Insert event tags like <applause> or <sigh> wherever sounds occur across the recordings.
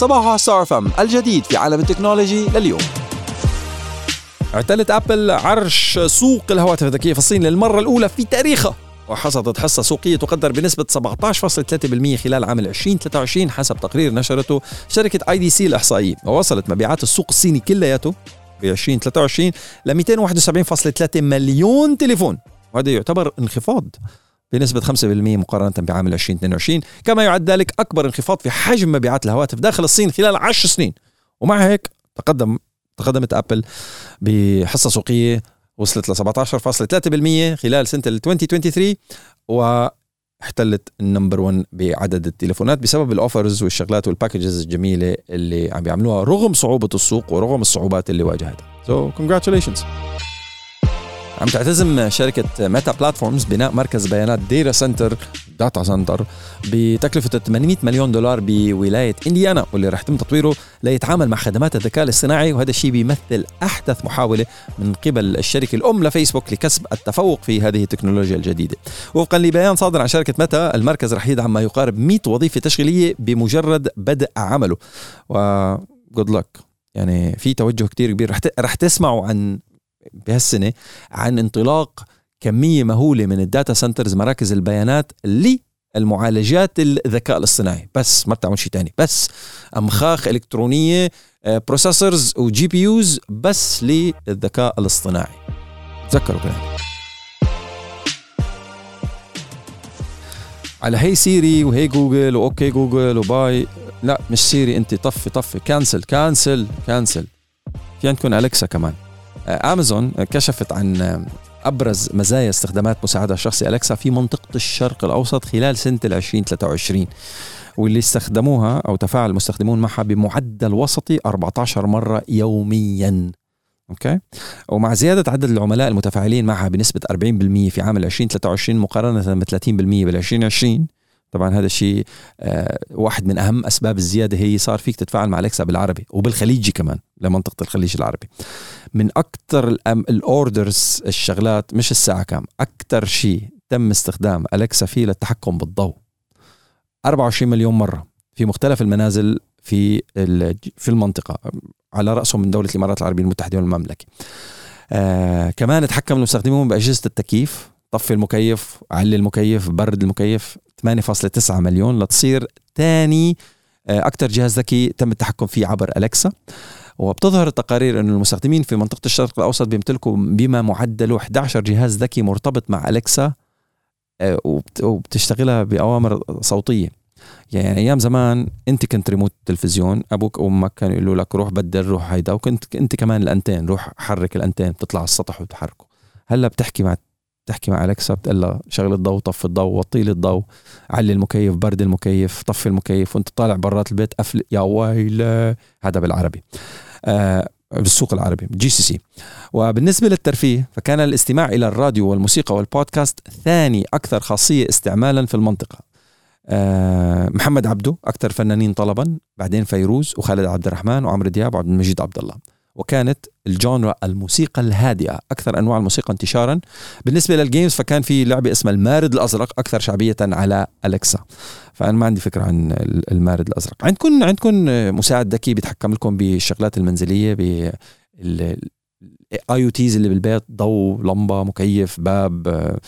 صباح Star FM الجديد في عالم التكنولوجيا لليوم. اعتلت أبل عرش سوق الهواتف الذكية في الصين للمرة الأولى في تاريخها وحصدت حصة سوقية تقدر بنسبة 17.3% خلال عام 2023 حسب تقرير نشرته شركة IDC الإحصائية ووصلت مبيعات السوق الصيني كلياته ب 2023 ل 271.3 مليون تليفون وهذا يعتبر انخفاض بنسبة 5% مقارنة بعام 2022 كما يعد ذلك أكبر انخفاض في حجم مبيعات الهواتف داخل الصين خلال 10 سنين ومع هيك تقدم تقدمت أبل بحصة سوقية وصلت ل 17.3% خلال سنة 2023 واحتلت ال number 1 بعدد التليفونات بسبب ال offers والشغلات وال packages الجميلة اللي عم بيعملوها رغم صعوبة السوق ورغم الصعوبات اللي واجهتها. So congratulations. عم تعتزم شركة ميتا بلاتفورمز بناء مركز بيانات data center data center بتكلفة 800 مليون دولار بولاية إنديانا واللي رح يتم تطويره ليتعامل مع خدمات الذكاء الاصطناعي وهذا الشيء بيمثل أحدث محاولة من قبل الشركة الأم لفيسبوك لكسب التفوق في هذه التكنولوجيا الجديدة. وفقا لبيان صادر عن شركة ميتا المركز رح يدعم ما يقارب 100 وظيفة تشغيلية بمجرد بدء عمله. و good luck. يعني في توجه كتير كبير. رح رح تسمعوا عن بهالسنة عن انطلاق كمية مهولة من ال data centers مراكز البيانات اللي المعالجات الذكاء الاصطناعي. بس ما بتعمل شيء تاني. بس أمخاخ إلكترونية processors و GPUs بس للذكاء الاصطناعي. تذكروا كلامي. على hey Siri و hey Google و OK Google و bye لا مش سيري أنت طفي طفي. cancel cancel cancel في عندكم الكسا كمان. أمازون كشفت عن أبرز مزايا استخدامات مساعدة الشخصي الكسا في منطقة الشرق الأوسط خلال سنة 2023 واللي استخدموها أو تفاعل المستخدمون معها بمعدل وسطي 14 مرة يوميا. أوكي؟ ومع زيادة عدد العملاء المتفاعلين معها بنسبة 40% في عام 2023 مقارنة ب 30% بال 2020 طبعا هذا الشيء آه واحد من أهم أسباب الزيادة هي صار فيك تتفاعل مع الكسا بالعربي وبالخليجي كمان لمنطقة الخليج العربي. من أكثر الأوردرز الشغلات مش الساعة كام أكثر شيء تم استخدام الكسا فيه للتحكم بالضوء. 24 مليون مرة في مختلف المنازل في في المنطقة على رأسهم من دولة الإمارات العربية المتحدة والمملكة. آه كمان تحكم المستخدمون بأجهزة التكييف طفي المكيف علي المكيف برد المكيف 8.9 مليون لتصير ثاني آه، أكثر جهاز ذكي تم التحكم فيه عبر أليكسا. وبتظهر التقارير أن المستخدمين في منطقة الشرق الأوسط بيمتلكوا بما معدله 11 جهاز ذكي مرتبط مع أليكسا آه، وبتشتغلها بأوامر صوتية. يعني أيام زمان أنت كنت ريموت التلفزيون أبوك وأمك كانوا يقولوا لك روح بدل روح هيدا وكنت أنت كمان الأنتين روح حرك الأنتين بتطلع على السطح وتحركه. هلأ بتحكي مع تحكي مع الكسا بتقول لها شغل الضوء طفي الضوء وطي لي الضوء علي المكيف برد المكيف طفي المكيف وانت طالع برات البيت قفل يا ويلة هذا بالعربي. آه بالسوق العربي GCC وبالنسبة للترفيه فكان الاستماع إلى الراديو والموسيقى والبودكاست ثاني أكثر خاصية استعمالا في المنطقة. آه محمد عبده أكثر فنانين طلبا بعدين فيروز وخالد عبد الرحمن وعمرو دياب وعبد المجيد عبد الله. وكانت ال genre الموسيقى الهادئة أكثر أنواع الموسيقى انتشارا. بالنسبة لل games فكان في لعبة اسمها المارد الأزرق أكثر شعبية على أليكسا. فأنا ما عندي فكرة عن المارد الأزرق. عندكم عندكم مساعد ذكي بيتحكم لكم بالشغلات المنزلية ب IoTs اللي بالبيت ضوء لمبة مكيف باب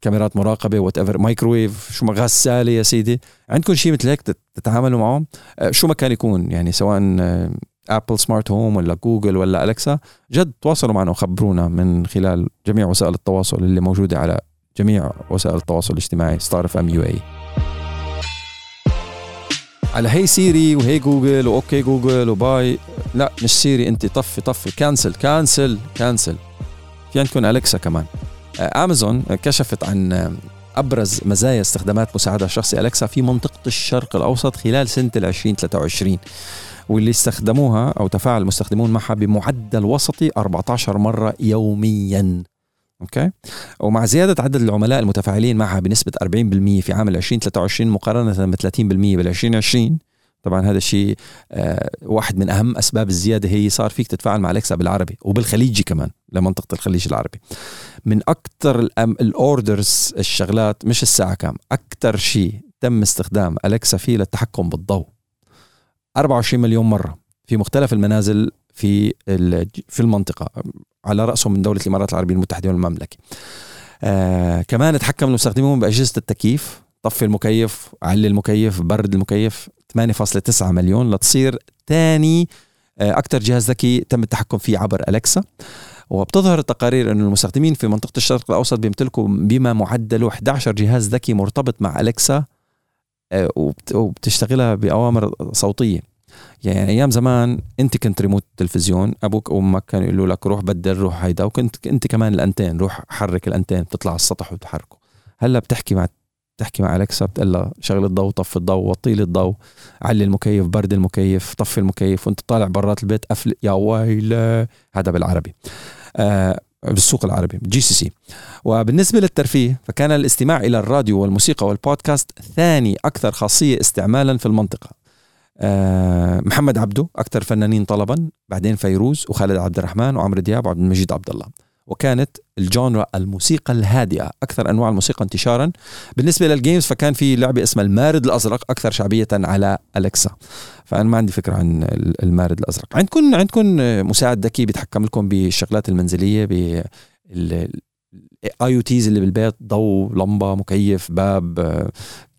كاميرات مراقبة whatever مايكرويف شو غساله يا سيدي. عندكم شيء مثل هيك تتعاملوا معه؟ شو ما كان يكون يعني سواء Apple smart home ولا جوجل ولا الكسا جد تواصلوا معنا وخبرونا من خلال جميع وسائل التواصل اللي موجودة على جميع وسائل التواصل الاجتماعي Star FM UAE على hey Siri و hey Google و OK Google و bye لا مش سيري انت طفي طفي. cancel cancel cancel في عندكم الكسا كمان. امازون كشفت عن أبرز مزايا استخدامات مساعدة الشخصي الكسا في منطقة الشرق الأوسط خلال سنة 2023 واللي استخدموها أو تفاعل المستخدمون معها بمعدل وسطي 14 مرة يوميا. أوكي؟ ومع زيادة عدد العملاء المتفاعلين معها بنسبة 40% في عام 2023 مقارنة ب 30% بال 2020 طبعا هذا الشيء آه واحد من أهم أسباب الزيادة هي صار فيك تتفاعل مع الكسا بالعربي وبالخليجي كمان. لمنطقة الخليج العربي. من أكثر الأوردرز الشغلات مش الساعة كام أكثر شيء تم استخدام الكسا فيه للتحكم بالضوء. 24 مليون مرة في مختلف المنازل في في المنطقة على رأسهم من دولة الإمارات العربية المتحدة والمملكة. آه كمان تحكم المستخدمون بأجهزة التكييف طفي المكيف علي المكيف برد المكيف 8.9 مليون لتصير ثاني آه أكثر جهاز ذكي تم التحكم فيه عبر الكسا وبتظهر التقارير أن المستخدمين في منطقة الشرق الأوسط بيمتلكوا بما معدله 11 جهاز ذكي مرتبط مع أليكسا آه، وبتشتغلها بأوامر صوتية. يعني أيام زمان أنت كنت ريموت التلفزيون أبوك وأمك كانوا يقولوا لك روح بدل روح هيدا وكنت انت كمان الأنتين روح حرك الأنتين تطلع على السطح وتحركه هلأ بتحكي مع بتحكي مع أليكسا بتقول لها شغل الضوء طفي الضوء وطي لي الضوء علي المكيف برد المكيف طفي المكيف وأنت طالع برات البيت قفل يا ويل هذا بالعربي. آه بالسوق العربي GCC وبالنسبة للترفيه فكان الاستماع إلى الراديو والموسيقى والبودكاست ثاني أكثر خاصية استعمالا في المنطقة. آه محمد عبده أكثر فنانين طلبا بعدين فيروز وخالد عبد الرحمن وعمرو دياب وعبد المجيد عبد الله. وكانت ال genre الموسيقى الهادئة أكثر أنواع الموسيقى انتشارا. بالنسبة لل games فكان في لعبة اسمها المارد الأزرق أكثر شعبية على أليكسا. فأنا ما عندي فكرة عن المارد الأزرق. عندكم عندكم مساعد ذكي بيتحكم لكم بالشغلات المنزلية ب IoTs اللي بالبيت ضوء لمبة مكيف باب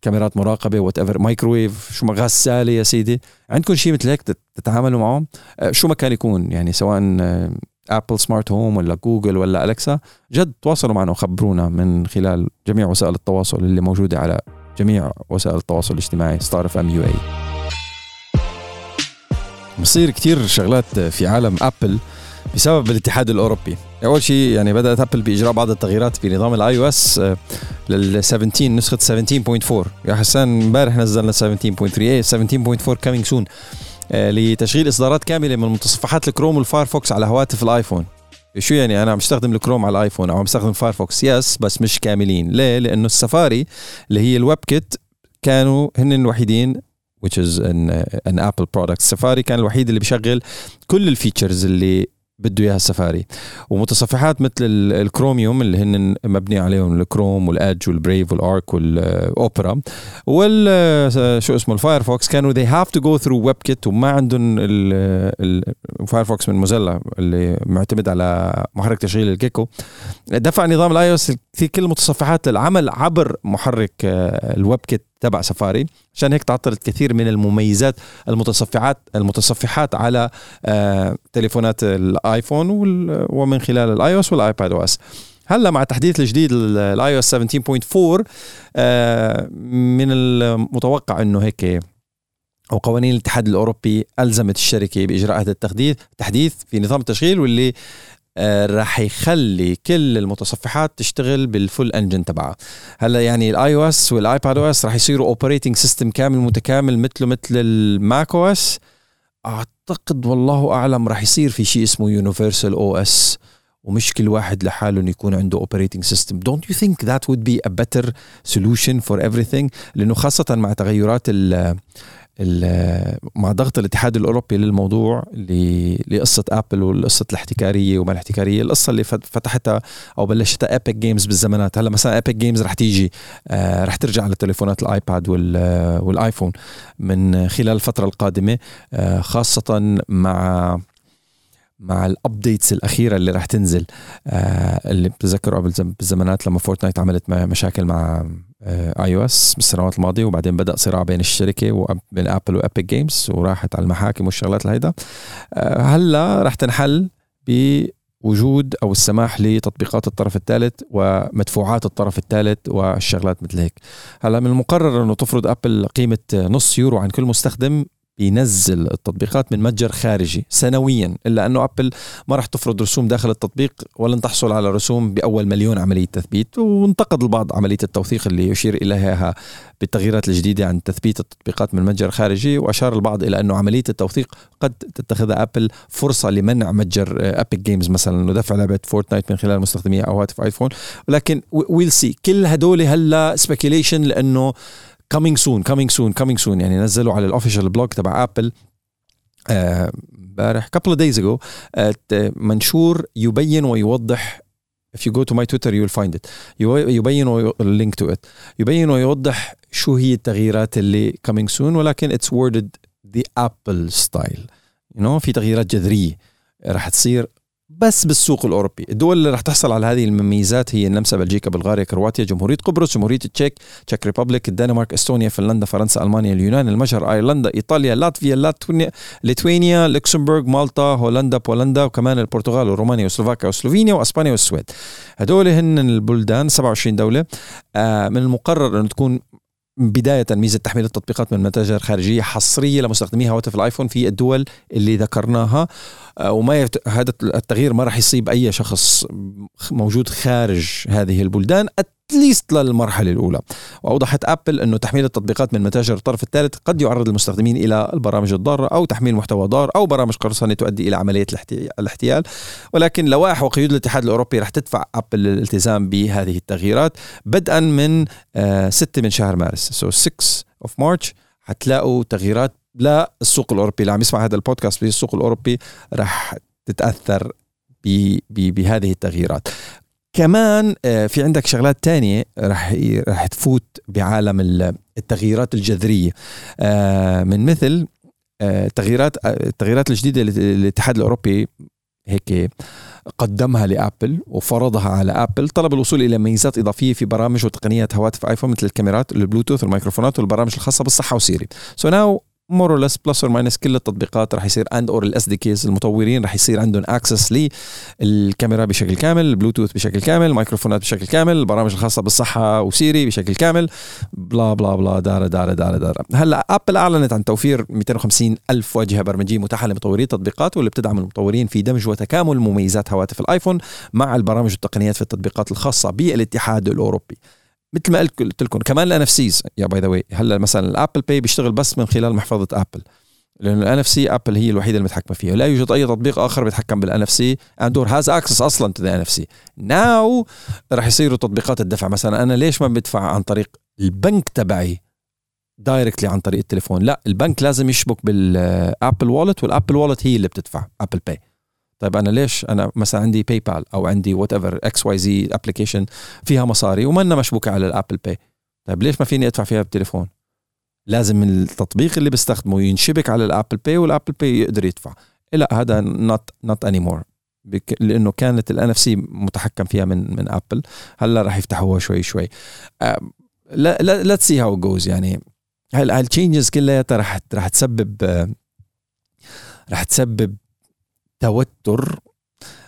كاميرات مراقبة whatever microwave شو غساله يا سيدي. عندكم شيء مثل هيك تتعاملوا معه؟ شو ما كان يكون يعني سواء Apple smart home ولا جوجل ولا أليكسا جد تواصلوا معنا وخبرونا من خلال جميع وسائل التواصل اللي موجودة على جميع وسائل التواصل الاجتماعي Star FM UAE بصير كتير شغلات في عالم ابل بسبب الاتحاد الأوروبي. أول شيء يعني بدأت ابل بإجراء بعض التغييرات في نظام ال iOS لل 17 نسخة 17.4 يا حسان امبارح نزلنا 17.3 اي 17.4 coming soon لتشغيل إصدارات كاملة من متصفحات الكروم والفايرفوكس على هواتف الآيفون. شو يعني أنا عم بستخدم الكروم على الآيفون أو عم بستخدم فايرفوكس؟ yes بس مش كاملين. ليه؟ لأنه السفاري اللي هي ال WebKit كانوا هن الوحيدين which is an, an Apple product. سفاري كان الوحيد اللي بيشغل كل ال features اللي بده إياها السفاري. ومتصفحات مثل الكروميوم اللي هن مبني عليهم الكروم وال Edge وال Brave وال Arc والاوبرا وال شو اسمه الفايرفوكس كانوا they have to go through WebKit وما عندهم الفايرفوكس من موزيلا اللي معتمد على محرك تشغيل ال Gecko دفع نظام ال iOS في كل المتصفحات للعمل عبر محرك آه، ال WebKit. تبع سفاري. عشان هيك تعطلت كثير من المميزات المتصفحات المتصفحات على آه، تليفونات الآيفون ومن خلال ال iOS وال iPadOS. هلا مع التحديث الجديد ال iOS 17.4 من المتوقع إنه هيك أو قوانين الاتحاد الأوروبي ألزمت الشركة باجراء هذا التحديث تحديث في نظام التشغيل واللي راح يخلي كل المتصفحات تشتغل بال full engine تبعها. هلا يعني ال iOS وال iPadOS راح يصيروا operating system كامل متكامل مثله مثل ال macOS أعتقد والله أعلم راح يصير في شيء اسمه universal OS ومش كل واحد لحاله انه يكون عنده operating system don't you think that would be a better solution for everything لأنه خاصة مع تغيرات مع ضغط الاتحاد الأوروبي للموضوع لقصة ابل والقصة الاحتكارية وما الاحتكارية القصة اللي فتحتها أو بلشتها Epic Games بالزمانات. هلأ مثلا Epic Games رح تيجي آه رح ترجع لتليفونات الآيباد والآيفون من خلال الفترة القادمة آه خاصة مع مع ال updates الأخيرة اللي راح تنزل. آه اللي بتذكروا قبل بالزمانات لما فورتنايت عملت مشاكل مع iOS بالسنوات الماضية وبعدين بدأ صراع بين الشركة وبين ابل و Epic Games وراحت على المحاكم والشغلات الهيدا. آه هلا راح تنحل بوجود أو السماح لتطبيقات الطرف الثالث ومدفوعات الطرف الثالث والشغلات مثل هيك. هلا من المقرر إنه تفرض ابل قيمة نص يورو عن كل مستخدم بينزل التطبيقات من متجر خارجي سنويا إلا أنه أبل ما راح تفرض رسوم داخل التطبيق ولن تحصل على رسوم بأول مليون عملية تثبيت وانتقد البعض عملية التوثيق اللي يشير إليها بالتغييرات الجديدة عن تثبيت التطبيقات من متجر خارجي وأشار البعض إلى أنه عملية التوثيق قد تتخذها أبل فرصة لمنع متجر Epic Games مثلا إنه دفع لعبة فورتنايت من خلال مستخدمي أو هاتف ايفون ولكن we'll see كل هدول هلا speculation لأنه coming soon coming soon coming soon يعني نزلوا على ال official blog تبع ابل امبارح couple of days ago. منشور يبين ويوضح. If you go to my Twitter you will find it. يبين link to it. يبين ويوضح شو هي التغييرات اللي coming soon ولكن it's worded the Apple style you know في تغييرات جذرية راح تصير بس بالسوق الأوروبي، الدول اللي راح تحصل على هذه المميزات هي النمسا، بلجيكا، بلغاريا، كرواتيا، جمهورية قبرص، جمهورية التشيك، Czech Republic، الدنمارك، إستونيا، فنلندا، فرنسا، ألمانيا، اليونان، المجر، أيرلندا، إيطاليا، لاتفيا، ليتوانيا، لوكسمبورغ، مالطا، هولندا، بولندا، وكمان البرتغال ورومانيا وسلوفاكيا وسلوفينيا وأسبانيا والسويد. هدول هن البلدان 27 دولة آه من المقرر انه تكون بداية ميزة تحميل التطبيقات من متاجر خارجية حصرية لمستخدمي هواتف الآيفون في الدول اللي ذكرناها. آه، وما يت... هذا التغيير ما راح يصيب أي شخص موجود خارج هذه البلدان. at least للمرحلة الأولى. وأوضحت أبل إنه تحميل التطبيقات من متاجر الطرف الثالث قد يعرض المستخدمين إلى البرامج الضارة أو تحميل محتوى ضار أو برامج قرصنة تؤدي إلى عملية الاحتيال. ولكن لوائح وقيود الاتحاد الأوروبي رح تدفع أبل للالتزام بهذه التغييرات بدءا من 6 آه، من شهر مارس. so 6 of March حتلاقوا تغييرات لا السوق الأوروبي. اللي عم يسمع هذا البودكاست في السوق الأوروبي رح تتأثر بهذه التغييرات. كمان آه، في عندك شغلات تانية رح رح تفوت بعالم التغييرات الجذرية. آه، من مثل التغييرات آه، التغييرات الجديدة اللي الاتحاد الأوروبي هيك قدمها لآبل وفرضها على آبل طلب الوصول إلى ميزات إضافية في برامج وتقنيات هواتف آيفون مثل الكاميرات البلوتوث والميكروفونات والبرامج الخاصة بالصحة وسيري so so now more or less plus or minus كل التطبيقات رح يصير and or ال SDKs المطورين رح يصير عندهم access للكاميرا بشكل كامل البلوتوث بشكل كامل الميكروفونات بشكل كامل البرامج الخاصة بالصحة وسيري بشكل كامل بلا بلا بلا دارا دارا دارا دارا هلأ ابل أعلنت عن توفير 250 ألف واجهه برمجية متاحة لمطوري التطبيقات واللي بتدعم المطورين في دمج وتكامل مميزات هواتف الآيفون مع البرامج والتقنيات في التطبيقات الخاصة بالاتحاد الأوروبي. مثل ما قلت لكم كمان ال NFCs يا by the way هلأ مثلا ال Apple Pay بيشتغل بس من خلال محفظة ابل لأنه ال NFC ابل هي الوحيدة المتحكمه فيها. لا يوجد أي تطبيق آخر بيتحكم بال NFC and or has access أصلا to the NFC now راح يصيروا تطبيقات الدفع. مثلا أنا ليش ما بدفع عن طريق البنك تبعي directly عن طريق التليفون؟ لا البنك لازم يشبك بال Apple Wallet وال Apple Wallet هي اللي بتدفع Apple Pay طيب أنا ليش أنا مثلا عندي PayPal أو عندي whatever XYZ application فيها مصاري ومنا مشبوكة على ال Apple Pay طيب ليش ما فيني أدفع فيها بالتليفون؟ لازم التطبيق اللي بستخدمه ينشبك على ال Apple Pay وال Apple Pay يقدر يدفع. لا هذا not not anymore لأنه كانت ال NFC متحكم فيها من من ابل هلأ راح يفتحوها شوي شوي. لا لا سي هاو جوز يعني هال changes كلها راح راح تسبب راح تسبب توتر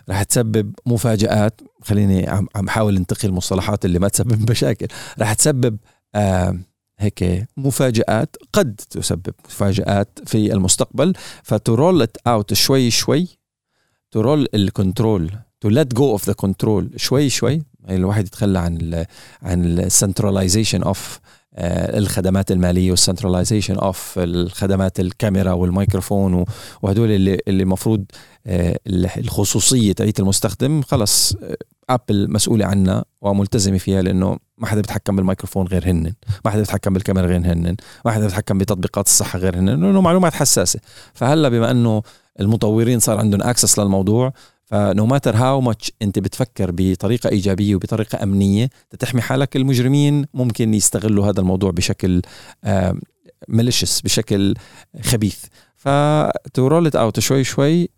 رح تسبب مفاجآت. خليني عم حاول انتقي المصطلحات اللي ما تسبب <laughs> مشاكل. رح تسبب آه هيك مفاجآت. قد تسبب مفاجآت في المستقبل. ف they roll it out شوي شوي. they roll ال control to let go of the control شوي شوي. الواحد يتخلى عن ال عن ال centralization of الخدمات المالية وال centralization of الخدمات الكاميرا والميكروفون وهدول اللي اللي المفروض آه، الخصوصية تاعت المستخدم خلص ابل آه، مسؤولة عنها وملتزمة فيها لأنه ما حدا بيتحكم بالميكروفون غير هن ما حدا بيتحكم بالكاميرا غير هن ما حدا بيتحكم بتطبيقات الصحة غير هن لأنه معلومات حساسة. فهلأ بما أنه المطورين صار عندهم access للموضوع ف no matter how much انت بتفكر بطريقة إيجابية وبطريقة أمنية تحمي حالك المجرمين ممكن يستغلوا هذا الموضوع بشكل malicious بشكل خبيث. ف they roll it out شوي شوي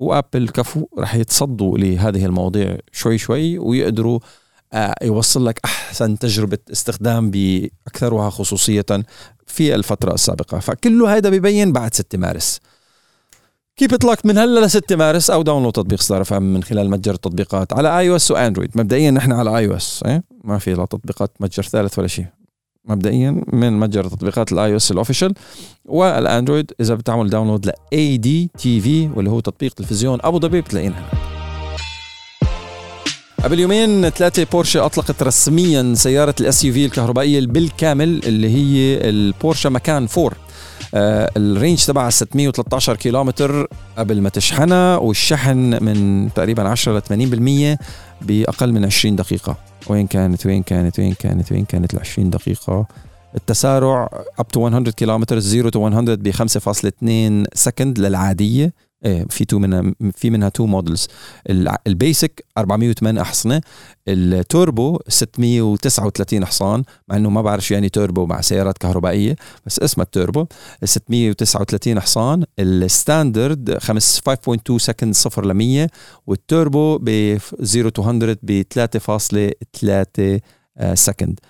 وأبل كفو رح يتصدوا لهذه المواضيع شوي شوي ويقدروا آه، يوصل لك أحسن تجربة استخدام بأكثرها خصوصية في الفترة السابقة. فكله هذا ببين بعد 6 مارس. keep it من هلا ل 6 مارس أو download تطبيق ستار اف من خلال متجر التطبيقات على iOS واندرويد مبدئيا نحن على iOS ما في لا تطبيقات متجر ثالث ولا شيء. مبدئيا من متجر تطبيقات ال iOS ال official والاندرويد إذا بتعمل download ل ADTV واللي هو تطبيق تلفزيون أبو ظبي بتلاقينها قبل يومين ثلاثة بورشة أطلقت رسميا سيارة ال SUV الكهربائية بالكامل اللي هي البورشة Macan 4 آه، ال range تبعها 613 كيلومتر قبل ما تشحنها والشحن من تقريبا 10 ل 80% بأقل من 20 دقيقة. وين كانت؟ وين كانت؟ وين كانت؟ وين كانت؟ ال 20 دقيقة. التسارع up to 100 كيلومتر 0 to 100 ب 5.2 second للعادية. إيه في two منها في منها two models ال basic 408 أحصنة التوربو 639 حصان مع إنه ما بعرف شو يعني توربو مع سيارات كهربائية بس اسمها التوربو 639 حصان ال standard 5 5.2 سكند 0 ل 100 والتوربو ب 0 to 100 ب 3.3 second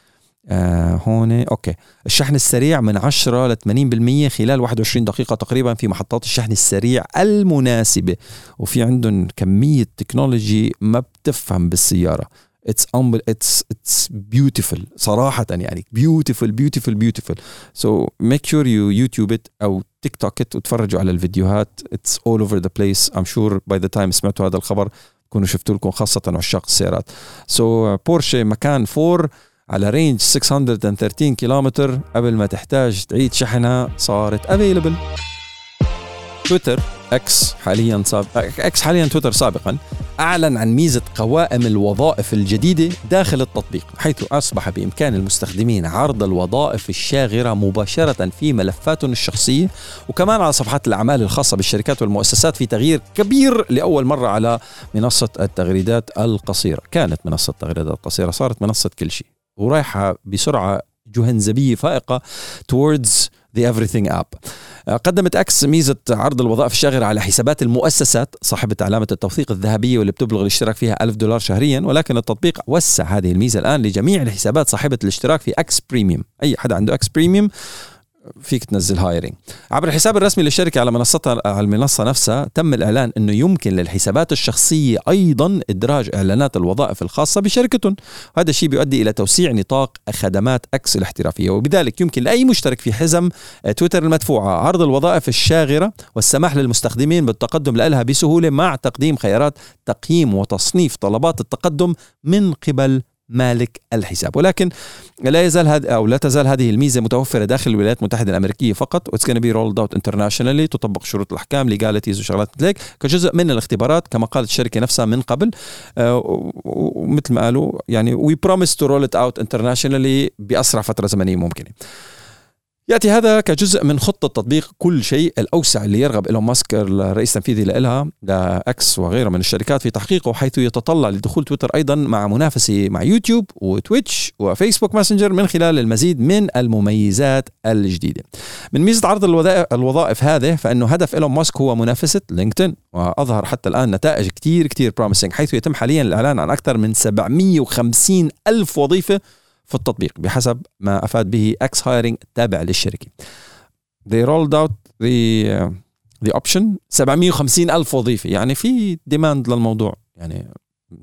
آه هون. okay. الشحن السريع من 10 ل 80% خلال 21 دقيقة تقريبا في محطات الشحن السريع المناسبة. وفي عندهم كمية technology ما بتفهم بالسيارة. it's it's it's beautiful صراحة يعني. بيوتيفul بيوتيفul بيوتيفul سو ميك شور يو يوتيوب ات أو تيك توك ات وتفرجوا على الفيديوهات. it's all over the place I'm sure by the time سمعتوا هذا الخبر تكونوا شفتوا لكم خاصة عشاق السيارات. so so, بورشه Macan 4 على range 613 كيلومتر قبل ما تحتاج تعيد شحنها صارت available تويتر X حاليا سابق X حاليا تويتر سابقا. أعلن عن ميزة قوائم الوظائف الجديدة داخل التطبيق حيث أصبح بإمكان المستخدمين عرض الوظائف الشاغرة مباشرة في ملفاتهم الشخصية وكمان على صفحات الأعمال الخاصة بالشركات والمؤسسات في تغيير كبير لأول مرة على منصة التغريدات القصيرة. كانت منصة التغريدات القصيرة صارت منصة كل شيء. ورايحة بسرعة جهنمية فائقة towards the everything app قدمت إكس ميزة عرض الوظائف الشاغرة على حسابات المؤسسات صاحبة علامة التوثيق الذهبية واللي بتبلغ الاشتراك فيها ألف دولار شهريا ولكن التطبيق وسع هذه الميزة الآن لجميع الحسابات صاحبة الاشتراك في X Premium أي حدا عنده X Premium فيك تنزل hiring عبر الحساب الرسمي للشركة على منصتها على المنصة نفسها تم الإعلان إنه يمكن للحسابات الشخصية أيضا إدراج إعلانات الوظائف الخاصة بشركتهم. هذا الشيء بيؤدي إلى توسيع نطاق خدمات أكس الاحترافية وبذلك يمكن لأي مشترك في حزم تويتر المدفوعه عرض الوظائف الشاغرة والسماح للمستخدمين بالتقدم لها بسهولة مع تقديم خيارات تقييم وتصنيف طلبات التقدم من قبل مالك الحساب. ولكن لا يزال هذا أو لا تزال هذه الميزة متوفرة داخل الولايات المتحدة الأمريكية فقط و it'll be rolled out internationally تطبق شروط الأحكام legalities وشغلات هيك كجزء من الاختبارات كما قالت الشركة نفسها من قبل آه، ومثل ما قالوا يعني we promise to roll it out internationally بأسرع فترة زمنية ممكنة. يأتي هذا كجزء من خطة تطبيق كل شيء الأوسع اللي يرغب إيلون ماسك الرئيس التنفيذي لها لإكس وغيره من الشركات في تحقيقه حيث يتطلع لدخول تويتر أيضا مع منافسه مع يوتيوب وتويتش وفيسبوك ماسنجر من خلال المزيد من المميزات الجديدة. من ميزة عرض الوظائف هذه فإنه هدف إيلون ماسك هو منافسة لينكدين وأظهر حتى الآن نتائج كثير كثير promising حيث يتم حاليا الإعلان عن أكثر من 750 ألف وظيفة في التطبيق بحسب ما أفاد به X Hiring التابع للشركة. They rolled out the uh, the option 750 ألف وظيفة يعني في demand للموضوع يعني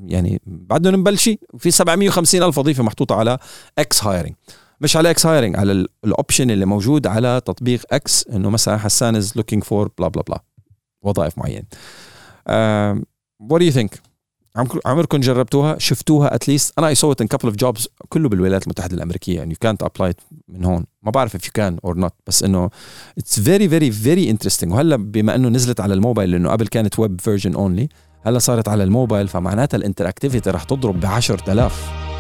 يعني بعدهم مبلشين في 750 ألف وظيفة محطوطة على X Hiring مش على X Hiring على ال option اللي موجود على تطبيق إكس إنه مثلا حسان is looking for bla bla bla وظائف معينة. What do you think؟ عمركم جربتوها؟ شفتوها at least أنا I saw a couple of jobs كله بالولايات المتحدة الأمريكية يعني يو كانت ابلاي من هون. ما بعرف if you can or not بس إنه it's very very very interesting وهلأ بما إنه نزلت على الموبايل لأنه قبل كانت web version only هلأ صارت على الموبايل فمعناتها ال interactivity رح تضرب ب 10000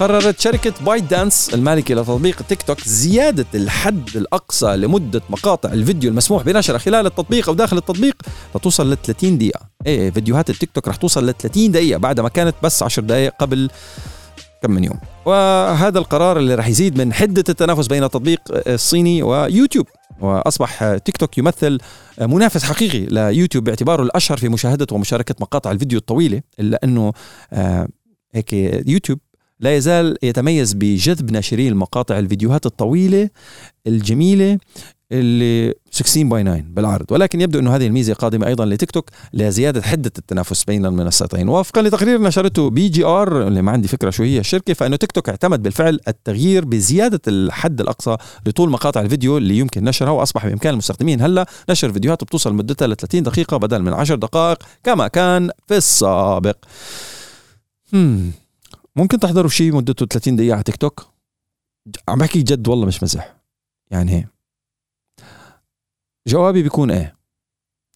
قررت شركة بايت دانس المالكة لتطبيق تيك توك زيادة الحد الأقصى لمدة مقاطع الفيديو المسموح بنشرها خلال التطبيق أو داخل التطبيق لتوصل ل 30 دقيقة. إيه فيديوهات التيك توك رح توصل ل 30 دقيقة بعد ما كانت بس 10 دقائق قبل كم من يوم. وهذا القرار اللي رح يزيد من حدة التنافس بين التطبيق الصيني ويوتيوب. وأصبح تيك توك يمثل منافس حقيقي ليوتيوب باعتباره الأشهر في مشاهدة ومشاركة مقاطع الفيديو الطويلة إلا أنه آه، هيك يوتيوب لا يزال يتميز بجذب ناشري المقاطع الفيديوهات الطويلة الجميلة اللي 16 by 9 بالعرض. ولكن يبدو إنه هذه الميزة قادمة أيضا لتيك توك لزيادة حدة التنافس بين المنصتين. وفقا لتقرير نشرته BGR اللي ما عندي فكرة شو هي الشركة فإنه تيك توك اعتمد بالفعل التغيير بزيادة الحد الأقصى لطول مقاطع الفيديو اللي يمكن نشرها وأصبح بإمكان المستخدمين هلأ نشر فيديوهات بتوصل مدتها ل 30 دقيقة بدل من 10 دقائق كما كان في السابق. Hmm. ممكن تحضروا شيء مدته 30 دقيقة على تيك توك؟ عم بحكي جد والله مش مزح. يعني جوابي بيكون إيه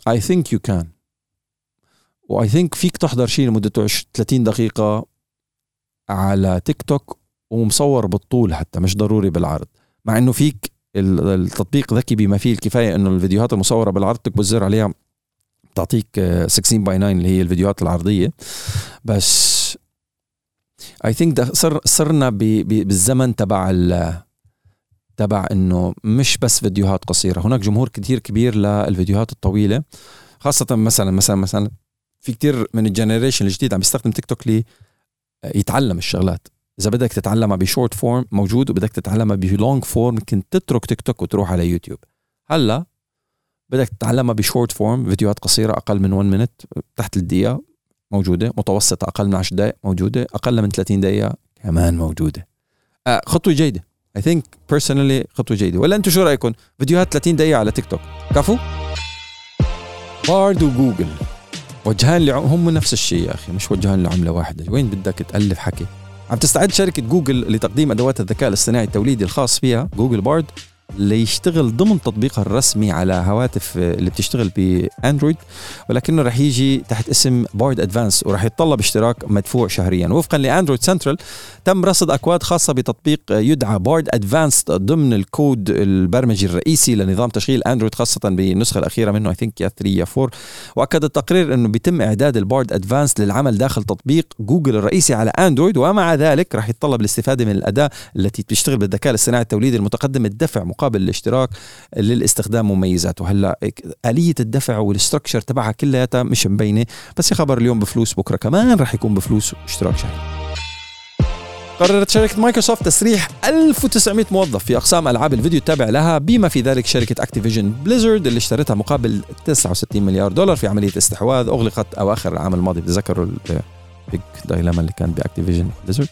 I think you can. و I think فيك تحضر شيء لمدته 30 دقيقة على تيك توك ومصور بالطول حتى مش ضروري بالعرض. مع إنه فيك التطبيق ذكي بما فيه الكفاية إنه الفيديوهات المصورة بالعرض تكبس زر عليها تعطيك 16 by 9 اللي هي الفيديوهات العرضية. بس I think صر صرنا بالزمن تبع تبع إنه مش بس فيديوهات قصيرة. هناك جمهور كثير كبير للفيديوهات الطويلة خاصة مثلا مثلا مثلا في كثير من ال generation الجديد عم يستخدم تيك توك لي يتعلم الشغلات. إذا بدك تتعلمها ب short form موجود وبدك تتعلمها ب long form ممكن تترك تيك توك وتروح على يوتيوب. هلأ بدك تتعلمها ب short form فيديوهات قصيرة أقل من 1 minute تحت الدقيقة. موجودة متوسطه أقل من 10 دقائق موجودة أقل من 30 دقيقة كمان موجودة. آه خطوة جيدة. I think personally خطوة جيدة. ولا أنتم شو رايكم فيديوهات 30 دقيقة على تيك توك كفو بارد وجوجل وجهان لعم هم نفس الشيء يا أخي مش وجهان لعملة واحدة. وين بدك تألف حكي؟ عم تستعد شركة جوجل لتقديم أدوات الذكاء الاصطناعي التوليدي الخاص فيها جوجل بارد ليشتغل ضمن تطبيقها الرسمي على هواتف اللي بتشتغل بأندرويد ولكنه رح يجي تحت اسم Bard Advanced ورح يتطلب اشتراك مدفوع شهريا. وفقا ل Android Central تم رصد أكواد خاصة بتطبيق يدعى Bard Advanced ضمن الكود البرمجي الرئيسي لنظام تشغيل أندرويد خاصة بالنسخة الأخيرة منه I think يا 3 يا 4 وأكد التقرير إنه بيتم إعداد ال Bard Advanced للعمل داخل تطبيق جوجل الرئيسي على أندرويد ومع ذلك رح يتطلب الاستفادة من الأداة التي بتشتغل بالذكاء الاصطناعي التوليدي المتقدم الدفع مقابل الاشتراك للاستخدام مميزاته. هلأ آلية الدفع وال structure تبعها كلياتها مش مبينة بس خبر اليوم بفلوس بكرة كمان رح يكون بفلوس اشتراك شهري قررت شركة مايكروسوفت تسريح 1900 موظف في أقسام ألعاب الفيديو التابع لها بما في ذلك شركة أكتيفيجن بليزرد اللي اشترتها مقابل 69 مليار دولار في عملية استحواذ أغلقت أواخر العام الماضي بتذكروا big dilemma اللي كان بأكتيفيجن بليزرد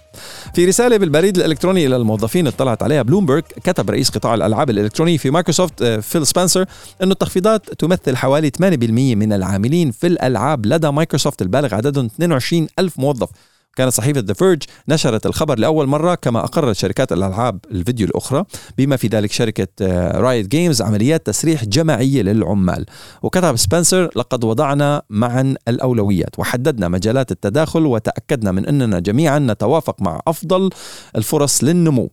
في رسالة بالبريد الإلكتروني إلى الموظفين اطلعت عليها. بلومبرج كتب رئيس قطاع الألعاب الالكترونيه في مايكروسوفت آه، فيل سبنسر انه التخفيضات تمثل حوالي 8% من العاملين في الألعاب لدى مايكروسوفت البالغ عددهم 22 ألف موظف. كانت صحيفة The Verge نشرت الخبر لأول مرة كما أقرت شركات الألعاب الفيديو الأخرى بما في ذلك شركة Riot Games عمليات تسريح جماعية للعمال. وكتب سبنسر لقد وضعنا معا الأولويات وحددنا مجالات التداخل وتأكدنا من أننا جميعا نتوافق مع أفضل الفرص للنمو.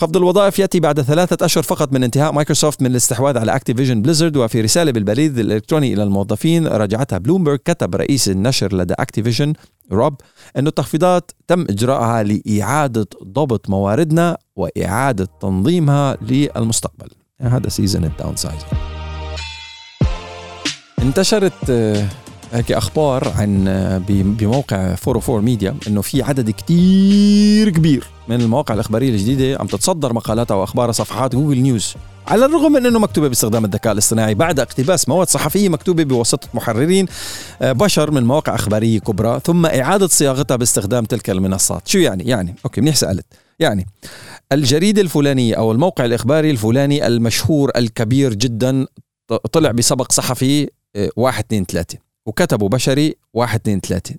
خفض الوظائف يأتي بعد ثلاثة أشهر فقط من انتهاء مايكروسوفت من الاستحواذ على اكتيفيجن بليزرد وفي رسالة بالبريد الإلكتروني إلى الموظفين راجعتها بلومبرج كتب رئيس النشر لدى اكتيفيجن روب أن التخفيضات تم إجراءها لإعادة ضبط مواردنا وإعادة تنظيمها للمستقبل. هذا سيزن الداون انتشرت هيك أخبار عن آه، بموقع 404 ميديا إنه في عدد كتير كبير من المواقع الإخبارية الجديدة عم تتصدر مقالاتها واخبارها صفحات Google News. على الرغم من إنه مكتوبة باستخدام الذكاء الاصطناعي بعد اقتباس مواد صحفية مكتوبة بواسطة محررين آه، بشر من مواقع إخبارية كبرى ثم إعادة صياغتها باستخدام تلك المنصات. شو يعني؟ يعني okay منيح سألت. يعني الجريدة الفلانية أو الموقع الإخباري الفلاني المشهور الكبير جدا طلع بسبق صحفي آه، واحد اثنين ثلاثة. وكتبوا بشري واحد اثنين ثلاثة.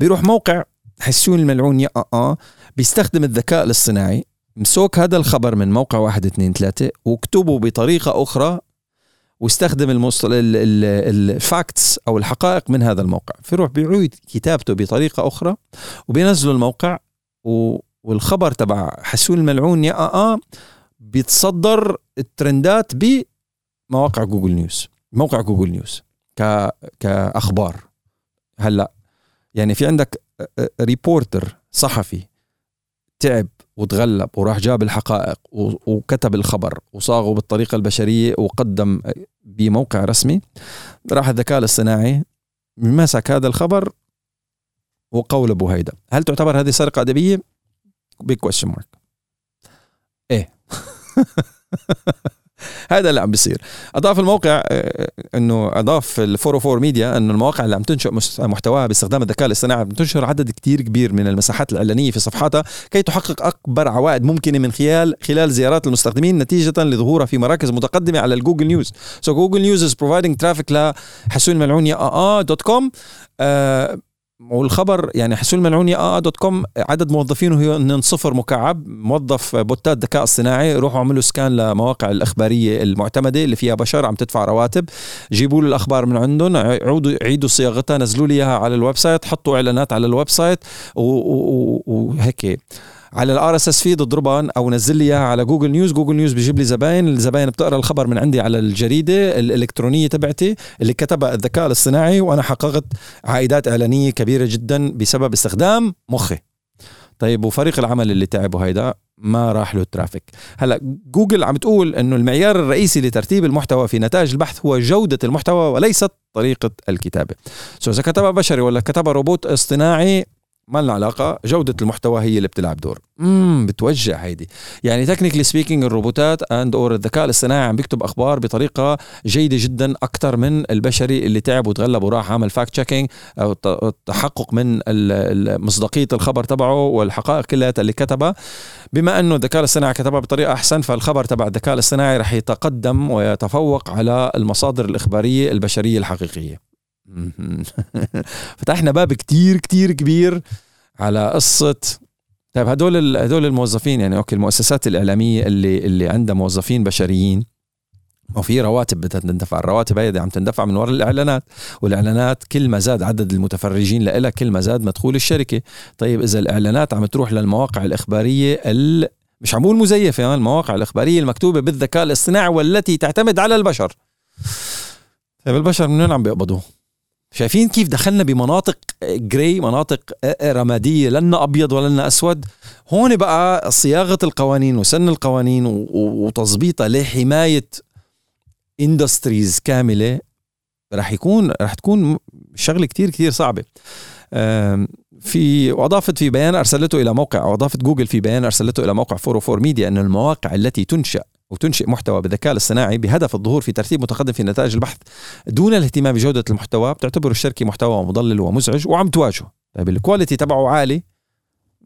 بيروح موقع حسون الملعون يا آه بيستخدم الذكاء الاصطناعي. مسوك هذا الخبر من موقع واحد اثنين ثلاثة واكتبه بطريقة أخرى واستخدم المصطل الفاكتس أو الحقائق من هذا الموقع. فيروح بيعيد كتابته بطريقة أخرى وبينزلوا الموقع والخبر تبع حسون الملعون يا آه, آه بيتصدر الترندات بمواقع Google News. موقع Google News. ك كأخبار. هلأ يعني في عندك reporter صحفي تعب وتغلب وراح جاب الحقائق وكتب الخبر وصاغه بالطريقة البشرية وقدم بموقع رسمي راح الذكاء الاصطناعي مسك هذا الخبر وقولبه هيدا هل تعتبر هذه سرقة أدبية؟ big question mark إيه. <laughs> هذا اللي عم بيصير. أضاف الموقع آه، إنه أضاف ال 404 ميديا إنه المواقع اللي عم تنشئ محتواها باستخدام الذكاء الاصطناعي عم تنشر عدد كتير كبير من المساحات الإعلانية في صفحاتها كي تحقق أكبر عوائد ممكنة من خلال خلال زيارات المستخدمين نتيجة لظهورها في مراكز متقدمة على ال Google News so Google News is providing traffic لحسون ملعون يا آه dot com والخبر يعني حسون الملعوني آه dot com. عدد موظفينه هي صفر مكعب. موظف بوتات ذكاء اصطناعي روحوا اعملوا scan لمواقع الأخبارية المعتمدة اللي فيها بشر عم تدفع رواتب. جيبوا له الأخبار من عندهم. عودوا عيدوا صياغتها نزلوا لي إياها على ال website حطوا إعلانات على ال website وهيك على ال RSS feed اضربها أو نزل لي إياها على Google News. Google News بيجيب لي زباين. الزباين بتقرأ الخبر من عندي على الجريدة الإلكترونية تبعتي اللي كتبها الذكاء الاصطناعي وأنا حققت عائدات إعلانية كبيرة جدا بسبب استخدام مخي. طيب وفريق العمل اللي تعبوا هيدا ما راح له ال traffic هلأ جوجل عم تقول إنه المعيار الرئيسي لترتيب المحتوى في نتائج البحث هو جودة المحتوى وليست طريقة الكتابة. so إذا كتبها بشري ولا كتبها روبوت اصطناعي ما لنا علاقة جودة المحتوى هي اللي بتلعب دور. امم بتوجع هيدي. يعني technically speaking الروبوتات and or الذكاء الاصطناعي عم بيكتب أخبار بطريقة جيدة جدا أكثر من البشري اللي تعب وتغلب وراح عمل fact checking أو التحقق من مصداقية الخبر تبعه والحقائق كلها اللي كتبها. بما إنه الذكاء الاصطناعي كتبها بطريقة أحسن فالخبر تبع الذكاء الاصطناعي رح يتقدم ويتفوق على المصادر الإخبارية البشرية الحقيقية. <laughs> فتحنا باب كتير كتير كبير على قصة طيب هدول هدول الموظفين يعني okay المؤسسات الإعلامية اللي اللي عندها موظفين بشريين وفي رواتب بدها تندفع الرواتب هي عم تندفع من وراء الإعلانات والإعلانات كل ما زاد عدد المتفرجين لها كل ما زاد مدخول الشركة. طيب إذا الإعلانات عم تروح للمواقع الإخبارية ال... مش عم بقول مزيفة المواقع الإخبارية المكتوبة بالذكاء الاصطناعي والتي تعتمد على البشر. طيب البشر من وين عم بيقبضوا؟ شايفين كيف دخلنا بمناطق جراي مناطق رمادية لنا أبيض ولنا أسود. هون بقى صياغة القوانين وسن القوانين وتظبيطها لحماية industries كاملة. رح يكون رح تكون شغلة كتير كتير صعبة. في وأضافت في بيان أرسلته إلى موقع وأضافت جوجل في بيان أرسلته إلى موقع 404 ميديا أن المواقع التي تنشأ وتنشئ محتوى بالذكاء الاصطناعي بهدف الظهور في ترتيب متقدم في نتائج البحث دون الاهتمام بجودة المحتوى. بتعتبر الشركة محتوى مضلل ومزعج وعم تواجهه. طيب ال quality تبعه عالي.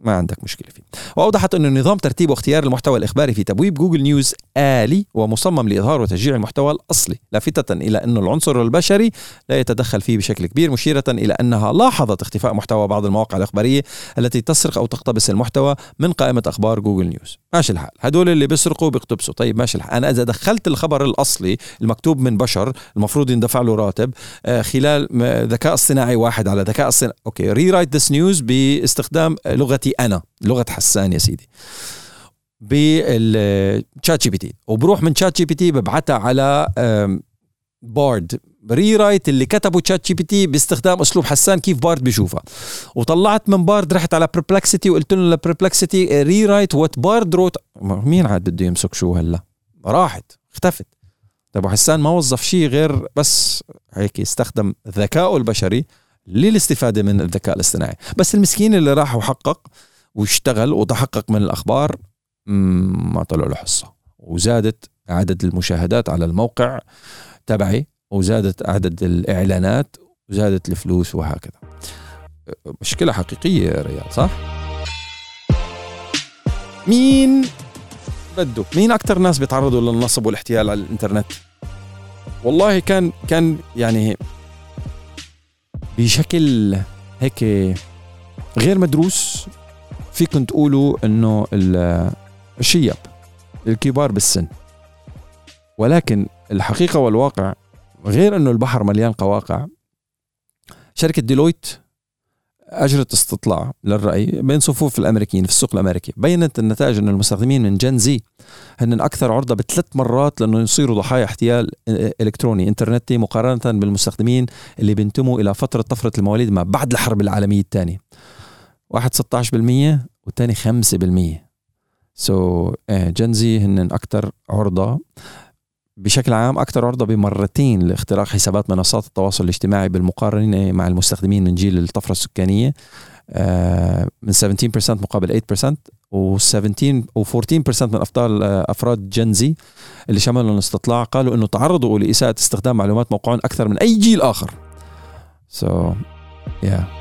ما عندك مشكلة فيه. وأوضحت انه نظام ترتيب واختيار المحتوى الإخباري في تبويب Google News آلي ومصمم لإظهار وتشجيع المحتوى الأصلي لافتة إلى أن العنصر البشري لا يتدخل فيه بشكل كبير مشيرة إلى أنها لاحظت اختفاء محتوى بعض المواقع الإخبارية التي تسرق أو تقتبس المحتوى من قائمة أخبار Google News. ماشي الحال. هدول اللي بيسرقوا بيقتبسوا. طيب ماشي الحال. أنا إذا دخلت الخبر الأصلي المكتوب من بشر المفروض يندفع له راتب آه خلال ذكاء اصطناعي واحد على ذكاء اصطناعي. okay. rewrite this news بإستخدام لغتي أنا لغة حسان يا سيدي. بال ChatGPT وبروح من ChatGPT ببعتها على Bard rewrite اللي كتبه ChatGPT باستخدام أسلوب حسان كيف Bard بيشوفها. وطلعت من Bard رحت على Perplexity وقلت له ل Perplexity rewrite what Bard wrote مين عاد بده يمسك شو هلا؟ راحت اختفت. طيب حسان ما وظف شيء غير بس هيك استخدم ذكائه البشري. للاستفادة من الذكاء الاصطناعي. بس المسكين اللي راح وحقق واشتغل وتحقق من الأخبار ما طلع له حصة. وزادت عدد المشاهدات على الموقع تبعي وزادت عدد الإعلانات وزادت الفلوس وهكذا. مشكلة حقيقية يا ريال صح؟ مين بده؟ مين أكثر ناس بيتعرضوا للنصب والاحتيال على الإنترنت؟ والله كان كان يعني بشكل هيك غير مدروس فيكم تقولوا إنه الشياب الكبار بالسن. ولكن الحقيقة والواقع غير إنه البحر مليان قواقع شركة ديلويت اجرت استطلاع للرأي بين صفوف الأمريكيين في السوق الأمريكي. بينت النتائج انه المستخدمين من جن زي هن أكثر عرضة بثلاث مرات لأنه يصيروا ضحايا احتيال إلكتروني إنترنتي مقارنة بالمستخدمين اللي بينتموا إلى فتره طفرة المواليد ما بعد الحرب العالمية الثانية. واحد 16% والثاني 5% سو so, جنزي هن أكثر عرضة. بشكل عام أكثر عرضة بمرتين لاختراق حسابات منصات التواصل الاجتماعي بالمقارنة مع المستخدمين من جيل الطفرة السكانية آه، من 17% مقابل 8% و17 و14% من أفضل آه، أفراد جنزي اللي شملوا الاستطلاع قالوا إنه تعرضوا لإساءة استخدام معلومات موقعهم أكثر من أي جيل آخر. So yeah